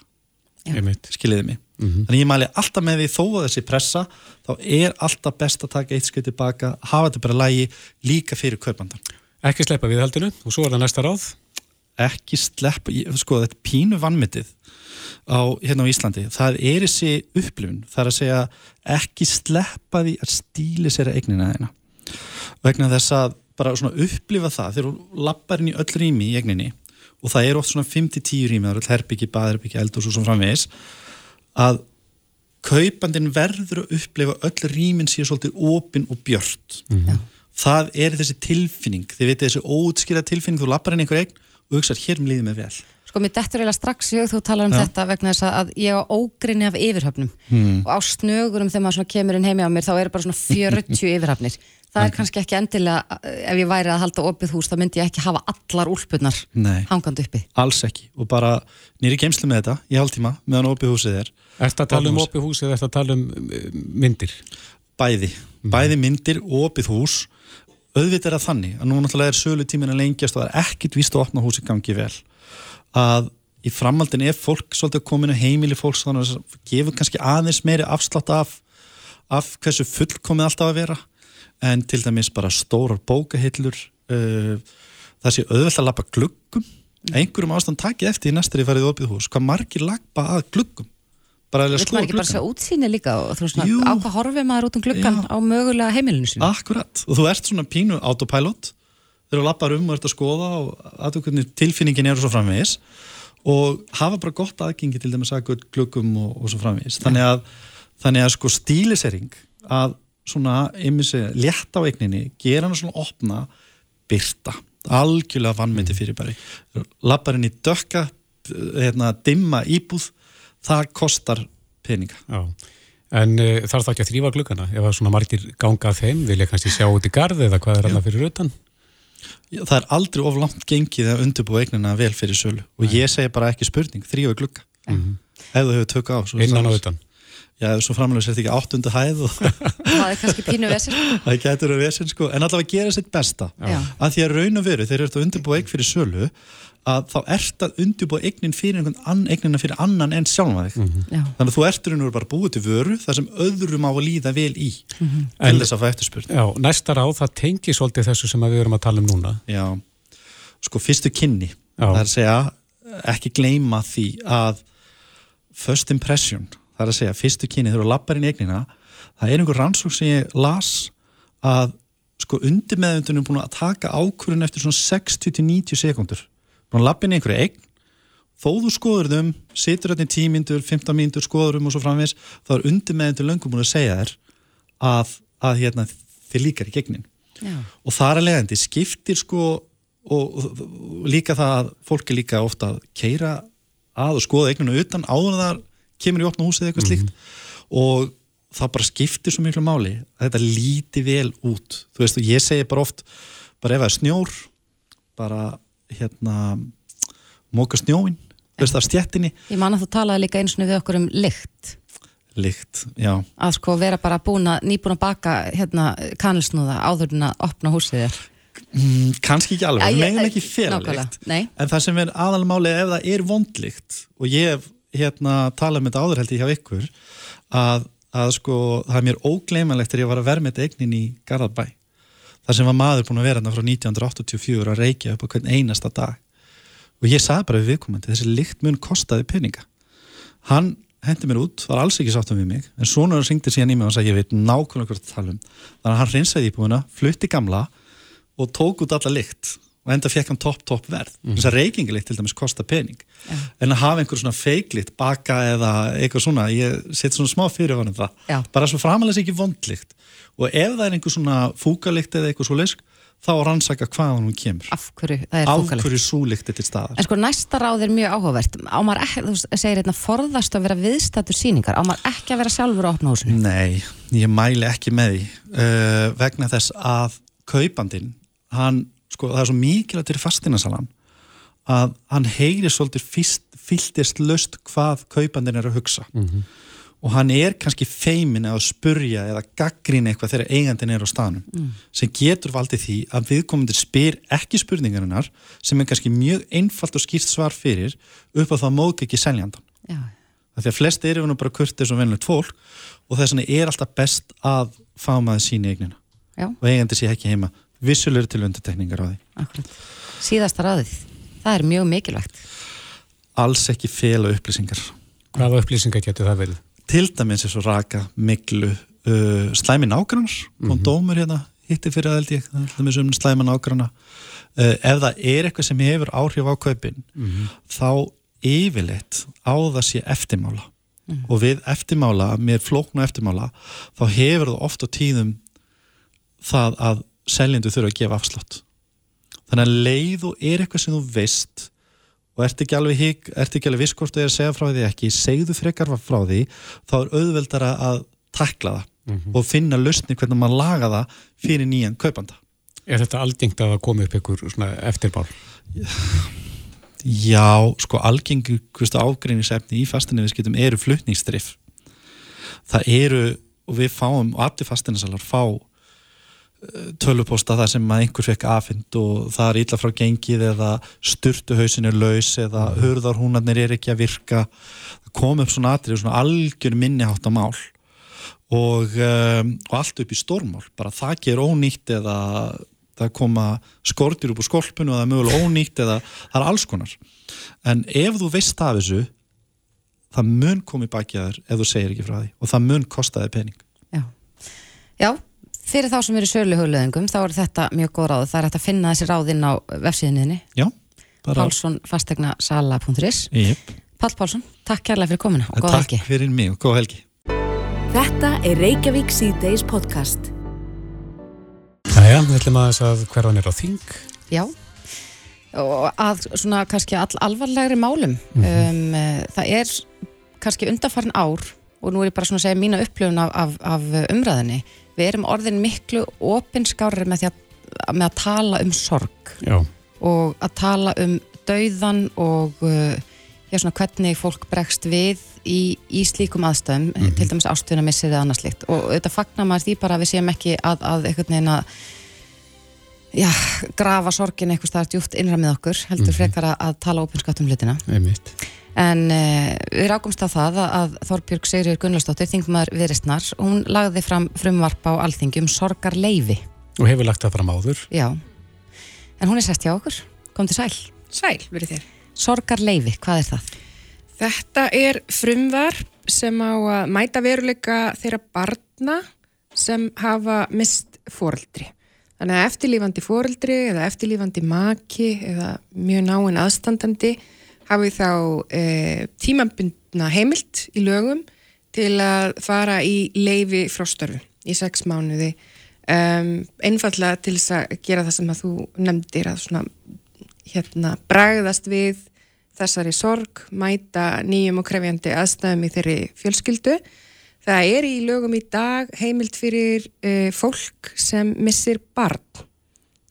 Skiljiði mig? Mm -hmm. þannig ég mæli alltaf með því þó að þessi pressa þá er alltaf best að taka eitt skrið tilbaka hafa þetta bara lægi líka fyrir kaupandan Ekki sleppa við heldinu og svo er það næsta ráð Ekki sleppa, sko þetta pínu vannmyndið á, hérna á Íslandi. Það er þessi upplifun það er að segja ekki sleppa því að stíli sér að eignina þeina vegna þess að bara svona upplifa það þegar þú lappar inn í öll rými í eigninni og það er oft svona 5-10 rými það er öll herbyggi, baðherbyggi, eldur og svo framvegis að kaupandin verður að upplifa öll rýmin sér svolítið opinn og björnt mm -hmm. það er þessi tilfinning. Þið veitir þessi óutskýra tilfinning þú lappar inn í einhver eign og hugsaður hér um líðið með vel Sko mér dettur eiginlega strax í auk þú talar um ja. þetta vegna þess að ég á ógrinni af yfirhöfnum hmm. og á snögurum þegar maður kemur inn heimi á mér þá eru bara svona 40 yfirhöfnir. Það er kannski ekki endilega, ef ég væri að halda opið hús þá myndi ég ekki hafa allar úlpunnar hangand uppi. Alls ekki og bara nýri geimslu með þetta í hálftíma meðan opið húsið er. Er þetta að tala um opið hús eða er þetta að tala um eh, myndir? Bæði. Mm. Bæði myndir og opið hús auðvitað er að þannig að nú náttúrulega er sölu tímin að lengjast og það er ekkit víst að opna húsi gangi vel. Að í framhaldin er fólk svolítið komin að heimili fólks þannig að gefur kannski aðeins meiri afslátt af, af hversu fullkomið alltaf að vera. En til dæmis bara stórar bókahillur uh, það sé auðvelt að lappa gluggum. Einhverjum ástand takið eftir í næstari farið opið hús, hvað margir lappa að gluggum bara að skoða gluggan. Þú veit maður ekki bara svo útsýni líka og þú svona á hvað horfið maður út um gluggan já. á mögulega heimilinu sín. Akkurat. Og þú ert svona pínu autopilot. Þegar þú lappar um og ert að skoða og aðtökkunni tilfinningin eru svo framvegis. Og hafa bara gott aðgengi til dæmis að glöggum og, og svo framvís þannig að, þannig að sko stílisering að svona, einmitt segja, létta á eigninni, gera hana svona opna, byrta algjörlega vannmyndi fyrir bara lapparinn í dökka hérna, dimma íbúð það kostar peninga. Já. En uh, þarf það ekki að þrýfa glukkana ef það er svona margir gangað þeim vilja kannski sjá út í garð eða hvað er annað fyrir utan? Já, það er aldrei of langt gengið að undirbúa eignina vel fyrir sölu. Og ég segi bara ekki spurning, þrýfa glukka mm -hmm. ef þú hefur tökka á Innan á utan. Já, svo framlega sér þetta ekki áttundu hæð og Það er kannski pínu vesir Það getur að vesir sko, en allavega gera sitt besta. Já. að því að raun og veru, þeir eru að undirbúa eign fyrir sölu að þá ert að undirbúa eignin fyrir einhvern annan, eignina fyrir annan en sjálfa þig. Mm -hmm. Þannig að þú ertur einhvern veginn bara búið til vöru þar sem öðrum á að líða vel í mm -hmm. til þess að fá eftirspurning. Já, næsta ráð, það tengi svolítið þessu sem við erum að tala um núna. Já, sko fyrstu kynni, Já. það er að segja ekki gleyma því að first impression, það er að segja fyrstu kynni þegar þú lappar inn í eignina það er einhver rannsók sem ég las að sko undir meðundunum búin að taka ákvörðun eftir svona 60-90 sekundur búin að lappin í einhverju eign þó þú skoður þum, situr hérna í 10 mínutur 15 mínutur, skoður um og svo framvis þá er undir með þetta löngum búin að segja þér að, að hérna, þið líkar í gegnin Já. og þar að leiðandi skiptir sko og, og, og líka það að fólk er líka ofta að keira að og skoða eigninu utan áður en það kemur í opna húsið eitthvað slíkt mm -hmm. og það bara skiptir svo miklu máli að þetta líti vel út þú veist, ég segi bara oft bara ef það er snjór bara hérna móka snjóin, veist af stjettinni Ég man að þú talaði líka eins og við okkur um lykt. Lykt, já. Að sko vera bara búin að, nýbúin að baka hérna kanilsnúða áður en að opna húsið þér. Mm, Kanski ekki alveg, við meðum ekki lykt. En það sem er aðalmáli ef það er vondlykt og ég hef hérna talað með þetta áður held ég hjá ykkur að, að sko það er mér ógleimanlegt þegar ég var að verða með þetta eignin í Garðabæ þar sem var maður búin að vera frá 1984 að reykja upp á hvern einasta dag. Og ég sagði bara við viðkomandi þessi lykt mun kostaði peninga. Hann hendi mér út, var alls ekki sáttum við mig en svona ringdi síðan í mig og sagði ég veit nákvæmlega hvort það tala um. Þannig að hann reynsaði íbúina, flutti gamla og tók út alla lykt. Og enda fekk hann topp, topp verð. Mm. þess að reykingalikt til dæmis kostar pening. Ja. en að hafa einhver svona feiklikt baka eða eitthvað svona, ég set svona smá fyrir honum það, Já. bara svo framalega ekki vondlikt og ef það er einhver svona fúkalikt eða eitthvað svo leisk þá rannsaka hvaðan hún kemur. Af hverju? Það er fúkalikt. af hverju súlikt er til staðar? En sko næsta ráð er mjög áhugavert. Ámar ekki, þú segir hérna forðast að vera viðstættur síningar, ámar ekki að vera sjálfur á opna húsinu? Nei, ég mæli ekki með því. Uh, vegna þess að kaupandin, hann sko það er svo mikilvægt til fastinasalan að hann heyri svolítið fylltist löst hvað kaupandin er að hugsa. Mm -hmm. Og hann er kannski feimin að spurja eða gaggrín eitthvað þegar eigandin er á staðnum mm. sem getur valdið því að viðkomundir spyr ekki spurningarinnar sem er kannski mjög einfalt og skýrt svar fyrir upp á það mók ekki seljandan því að flest eru nú bara kurtið sem venilegt fólk og þess vegna er alltaf best að fá maður sín í eignina Já. og eigandi sé ekki heima vissulegur til undirtekningar á því Akkurat. Síðasta ræðið, það er mjög mikilvægt Alls ekki fél og upplýsingar Hvaða upplýsingar getur það verið? Til dæmis er svo raka, miklu uh, slæmi nágrannar mm -hmm. og dómur hérna, hittir fyrir aðeldi um slæmi nágranna uh, ef það er eitthvað sem hefur áhrif á kaupin mm -hmm. þá yfirleitt á það sé eftirmála mm -hmm. og við eftirmála, með flóknu eftirmála þá hefur það oft á tíðum það að seljendu þurfa að gefa afslátt þannig að leið og er eitthvað sem þú veist og ert ekki alveg hík, ert ekki alveg viss hvort þú er að segja frá því ekki, segðu frekar frá því þá er auðveldara að takla það mm -hmm. og finna lausni hvernig maður laga það fyrir nýjan kaupanda Er þetta algengt að það komi upp einhver eftirbál? Já, sko algengu ágreiningsefni í fastinni við skiltum eru flutningsstrif það eru, og við fáum og allir fastinnisalar fá tölupósta þar sem að einhver fekk afind og það er illa frá gengið eða sturtuhausin er laus eða mm. hörðarhúnarnir er ekki að virka. Kom upp svona atrið, svona algjör minnihátt á mál og, um, og allt upp í stórmál. Bara það ger ónýtt eða það koma skortir upp úr skolpunu og það er mögulega ónýtt eða það er alls konar. En ef þú veist af þessu það mun komið baki að þér ef þú segir ekki frá því og það mun kosta þig pening. Já, Já Fyrir þá sem eru sölu hugleðingum, þá er þetta mjög góð ráð. Það er hægt að finna þessi ráð inn á vefsíðinni. Já, pálssonfastegna.sala.is Jep. Pál Pálsson, takk kærlega fyrir komuna og Takk helgi fyrir mig og góða helgi. Þetta er Reykjavík síðdeis podcast. Jæja, við ætlum aðeins að hverfan er á þing. Já, og að svona kannski all, alvarlegri málum um, uh, það er kannski undanfarin ár og nú er ég bara svona að segja mína upplifun af, af, af umræðinni við erum orðin miklu opinskári með með að tala um sorg Já, og að tala um dauðan og uh, já, svona, hvernig fólk bregst við í, í slíkum aðstöðum, til dæmis ástöðuna missið eða annað slíkt. Og þetta fagnar maður því bara að við séum ekki að, að einhvern veginn að já, grafa sorgin eitthvað staðar djúft innra með okkur, heldur frekar að, að tala opinskátt um hlutina. einmitt. En uh, við rákumst á það að, Þorbjörg Sigriður Gunnlaustóttir, þingmaður viðristnar, hún lagði fram frumvarp á alþingi um sorgarleifi. Og hefur lagt það fram áður. Já. En hún er sest hjá okkur. Kom til sæl. Sæl, verið þér. Sorgarleifi, hvað er það? Þetta er frumvar sem á að mæta veruleika þeirra barna sem hafa mist foreldri. Þannig að eftirlífandi foreldri eða eftirlífandi maki eða mjög náinn aðstandandi hafi þá e, tímabundna heimilt í lögum til að fara í leifi frá störfu í sex mánuði um, einfallega til þess að gera það sem að þú nefndir að svona hérna bragðast við þessari sorg, mæta nýjum og krefjandi aðstæðum í þeirri fjölskyldu. Það er í lögum í dag heimild fyrir uh, fólk sem missir barn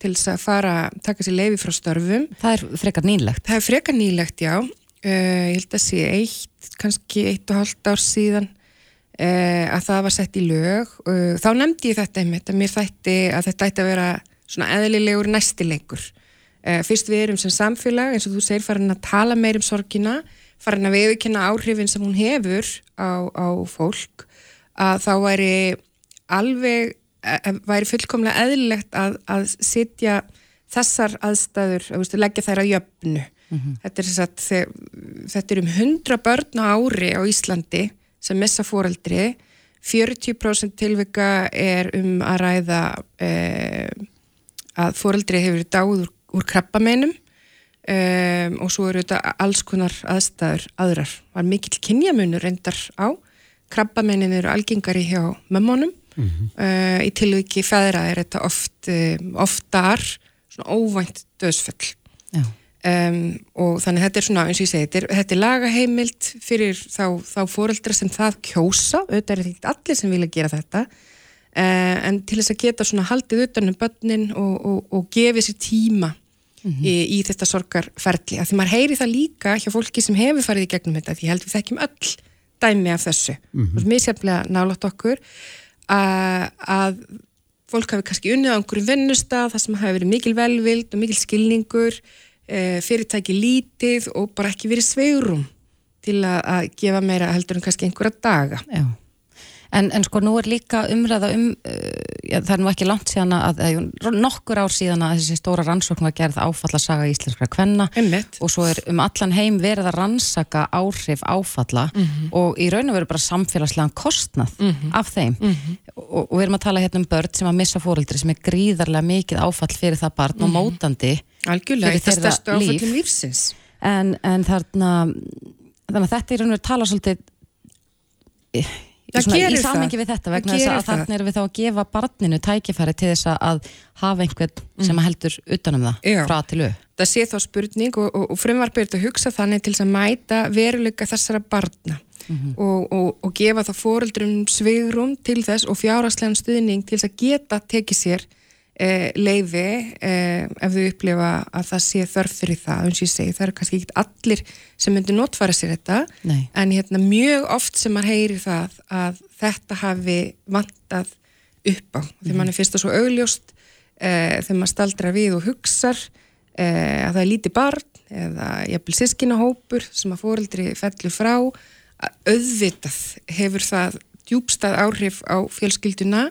til þess að fara, taka sér leifi frá störfum. Það er frekar nýlegt. Það er frekar nýlegt, já. Uh, ég held að sé eitt, kannski eitt og hálft ár síðan uh, að það var sett í lög. Uh, þá nefndi ég þetta einmitt að mér þætti að þetta ætti að vera svona eðlilegur næstilegur. Fyrst við erum sem samfélag, eins og þú segir, farin að tala meir um sorgina, farin að viðkynna áhrifin sem hún hefur á, á fólk, að þá væri alveg, væri fullkomlega eðlilegt að, að sitja þessar aðstæður, að veistu, leggja þær að jöfnu. Þetta er, satt, þetta er um 100 börn á ári á Íslandi sem missa fóreldri 40% tilvika er um að ræða eh, að fóreldri hefur dáið úr, úr krabbameinum um, og svo eru þetta alls konar aðstæður aðrar. Var mikill kynjamunur reyndar á. Krabbameinin eru algengari hjá mömmunum. uh, í tilviki feðra er þetta oft, um, oftar svona óvænt döðsfell. Já. Um, og þannig þetta er svona, eins og ég segi, þetta er, þetta er lagaheimild fyrir þá, þá fóreldra sem það kjósa, auðvitað er þetta allir sem vilja gera þetta uh, en til þess að geta svona haldið utan um börnin og, og, og gefið sér tíma í, í þetta sorgarferli, af því maður heyri það líka hjá fólki sem hefur farið í gegnum þetta, því ég held við þekkjum öll dæmi af þessu, mm -hmm. misjaflega nálátt okkur að, fólk hafi kannski unnið á einhverjum vinnustaf, það sem hafi verið mikil velvild og mikil skilningur e, fyrirtæki lítið og bara ekki verið sveirum til að, að gefa meira heldur en kannski einhverja daga. Já. En, en sko nú er líka umræða um, uh, já, það er nú ekki langt síðan að, eða nokkur ár síðan að þessi stóra rannsókn var gerð áfallasaga íslenskra kvenna Einmitt. og svo er um allan heim verið að rannsaka áhrif áfalla og í raun og veru bara samfélagslegan kostnað af þeim og, og við erum að tala hérna um börn sem að missa fóreldri sem er gríðarlega mikið áfall fyrir það barn og mótandi Algjörlega, Fyrir þeirra líf. lífsins. en, en þarna þannig að þetta í raun og veru tala svolítið svona, í það. samingi við þetta Það vegna þess að það. þarna erum við þá að gefa barninu tækifæri til þess að hafa einhvern sem heldur utanum það Já. frá til au Það sé þá spurning og, og, og frumvarpið er að hugsa þannig til að mæta veruleika þessara barna og, og, og gefa þá fóreldrum svigrum til þess og fjáraslegan stuðning til þess að geta tekið sér eh, leifi eh, ef þau upplifa að það sé þörf fyrir það, eins og ég segi, það eru kannski ekki allir sem myndir notfæra sér þetta Nei. en hérna mjög oft sem maður heyri það að þetta hafi vantað upp á. Þegar mann er fyrst og svo augljóst eh, þegar maður staldrar við og hugsar eh, að það er lítið barn eða jafnvel sískinahópur sem að fóreldri fellur frá að auðvitað hefur það djúbstað áhrif á fjölskylduna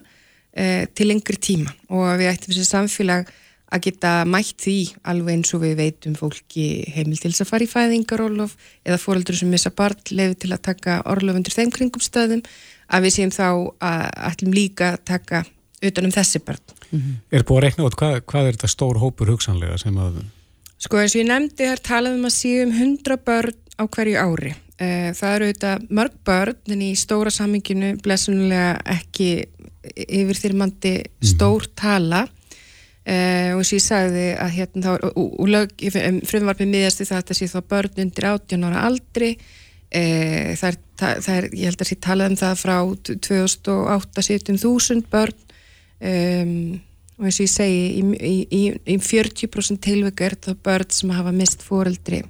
eh, til lengri tíma og við ættum þessi samfélag að geta mætt því alveg eins og við veitum fólki heimil til þess að fara í fæðingarorlof eða fóreldur sem missa barn lefi til að taka orlof undir þeim kringumstöðum að við séum þá að ætlum líka að taka utan um þessi barn. Er búið að rekna út hvað, hvað er þetta stór hópur hugsanlega sem að Sko eins og ég nefndi þar talaðum að séum 100 börn á hverju ári. Eh, það eru auðvitað mörg börn en í stóra saminginu blessunulega ekki yfirþyrmandi stór tala. Uh, og að ég sagði að hérna þá, lög, frumvarpið miðast við það að þetta sé þá börn undir 18 ára aldri. Uh, það, er, það, það er, ég held að ég talaði um það frá 2008 setjum þúsund börn. Um, og eins og ég segi í, í, í, í 40% tilvöku er það börn sem hafa mist fóreldri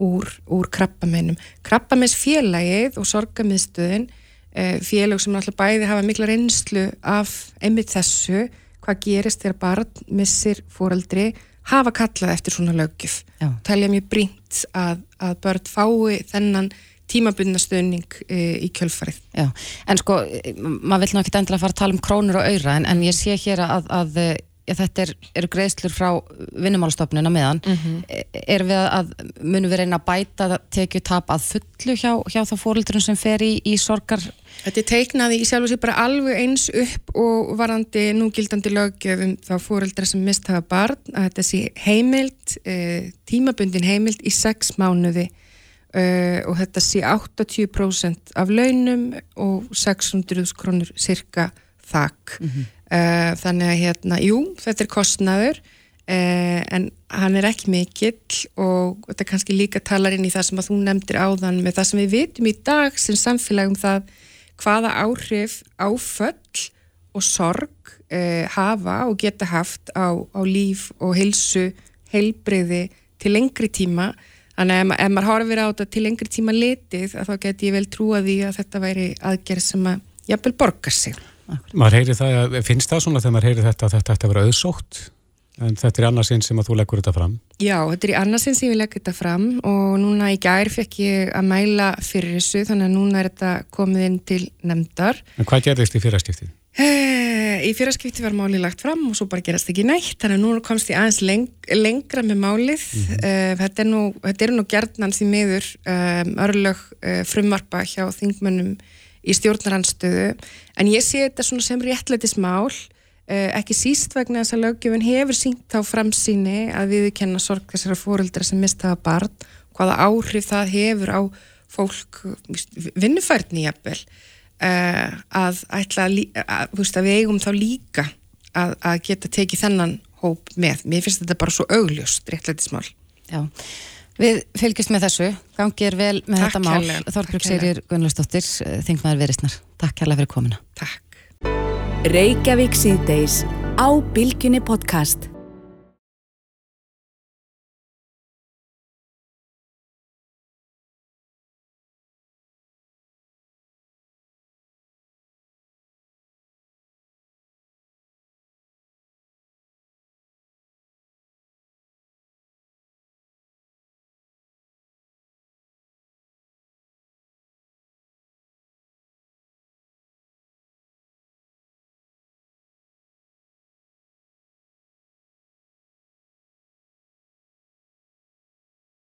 úr, úr krabbamennum krabbamenns félagið og sorgamiðstöðin félag sem alltaf bæði hafa mikla reynslu af einmitt þessu hvað gerist þegar barn missir fóreldri hafa kallað eftir svona lögjöf talja mjög brínt að, að börn fái þennan tímabunna stöðning e, í kjölfarið. Já, en sko, maður vil ná ekki endilega fara að tala um krónur og öyra, en, en ég sé hér að, að ja, þetta er, eru greiðslur frá vinnumálstofnun að meðan. Mm -hmm. Er við að, munum við reyna að bæta tekið tap að fullu hjá, hjá þá fóröldurum sem fer í, í sorgar Þetta er teiknaði í sjálf og sér bara alveg eins upp og varandi núgildandi lögjöfum þá fóreldra sem mist hafa barn að þetta sé heimild, e, tímabundin heimild í sex mánuði e, og þetta sé 80% af launum og 600 krónur cirka þakk. Mm -hmm. E, þannig að hérna, jú, þetta er kostnaður en hann er ekki mikill og þetta kannski líka talar inn í það sem að þú nefndir áðan með það sem við vitum í dag sem samfélagum það hvaða áhrif áföll og sorg eh, hafa og geta haft á, á líf og hilsu, heilbreyði til lengri tíma. Þannig að ef, ef maður horfir á þetta til lengri tíma litið þá get ég vel trúa því að þetta væri aðgerð sem að jafnvel borgar sig Maður heyri það, finnst það svona þegar maður heyri þetta að þetta ætti að vera auðsótt En þetta er annarsinn sem að þú leggur þetta fram? Já, þetta er annarsinn sem ég leggur þetta fram og núna í gær fekk ég að mæla fyrir þessu þannig að núna er þetta komið inn til nefndar. En hvað gerðist í fyrraskiptið? Eh, í fyrraskiptið var málið lagt fram og svo bara gerast ekki nætt þannig að núna komst ég aðeins leng lengra með málið. Mm -hmm. Þetta er nú, þetta er nú gerðnan því miður um, örlög frumvarpa hjá þingmönnum í stjórnaranstöðu en ég sé þetta svona sem réttlætismál Eh, ekki síst vegna þess að lögjöfun hefur sínt á framsýni að viðkenna sorg þessara fóreldra sem mistaða barn hvaða áhrif það hefur á fólk vinnufærni jafnvel uh, að, ætla, að, veist, að við eigum þá líka að, að geta tekið þennan hóp með. Mér finnst þetta bara svo augljóst réttlætismál. Já, við fylgjast með þessu. Gangið er vel með Takk þetta mál. Þorgruk Seyrir Gunnlaustóttir, þingmaður Verisnar. Takk hérlega fyrir komina. Takk.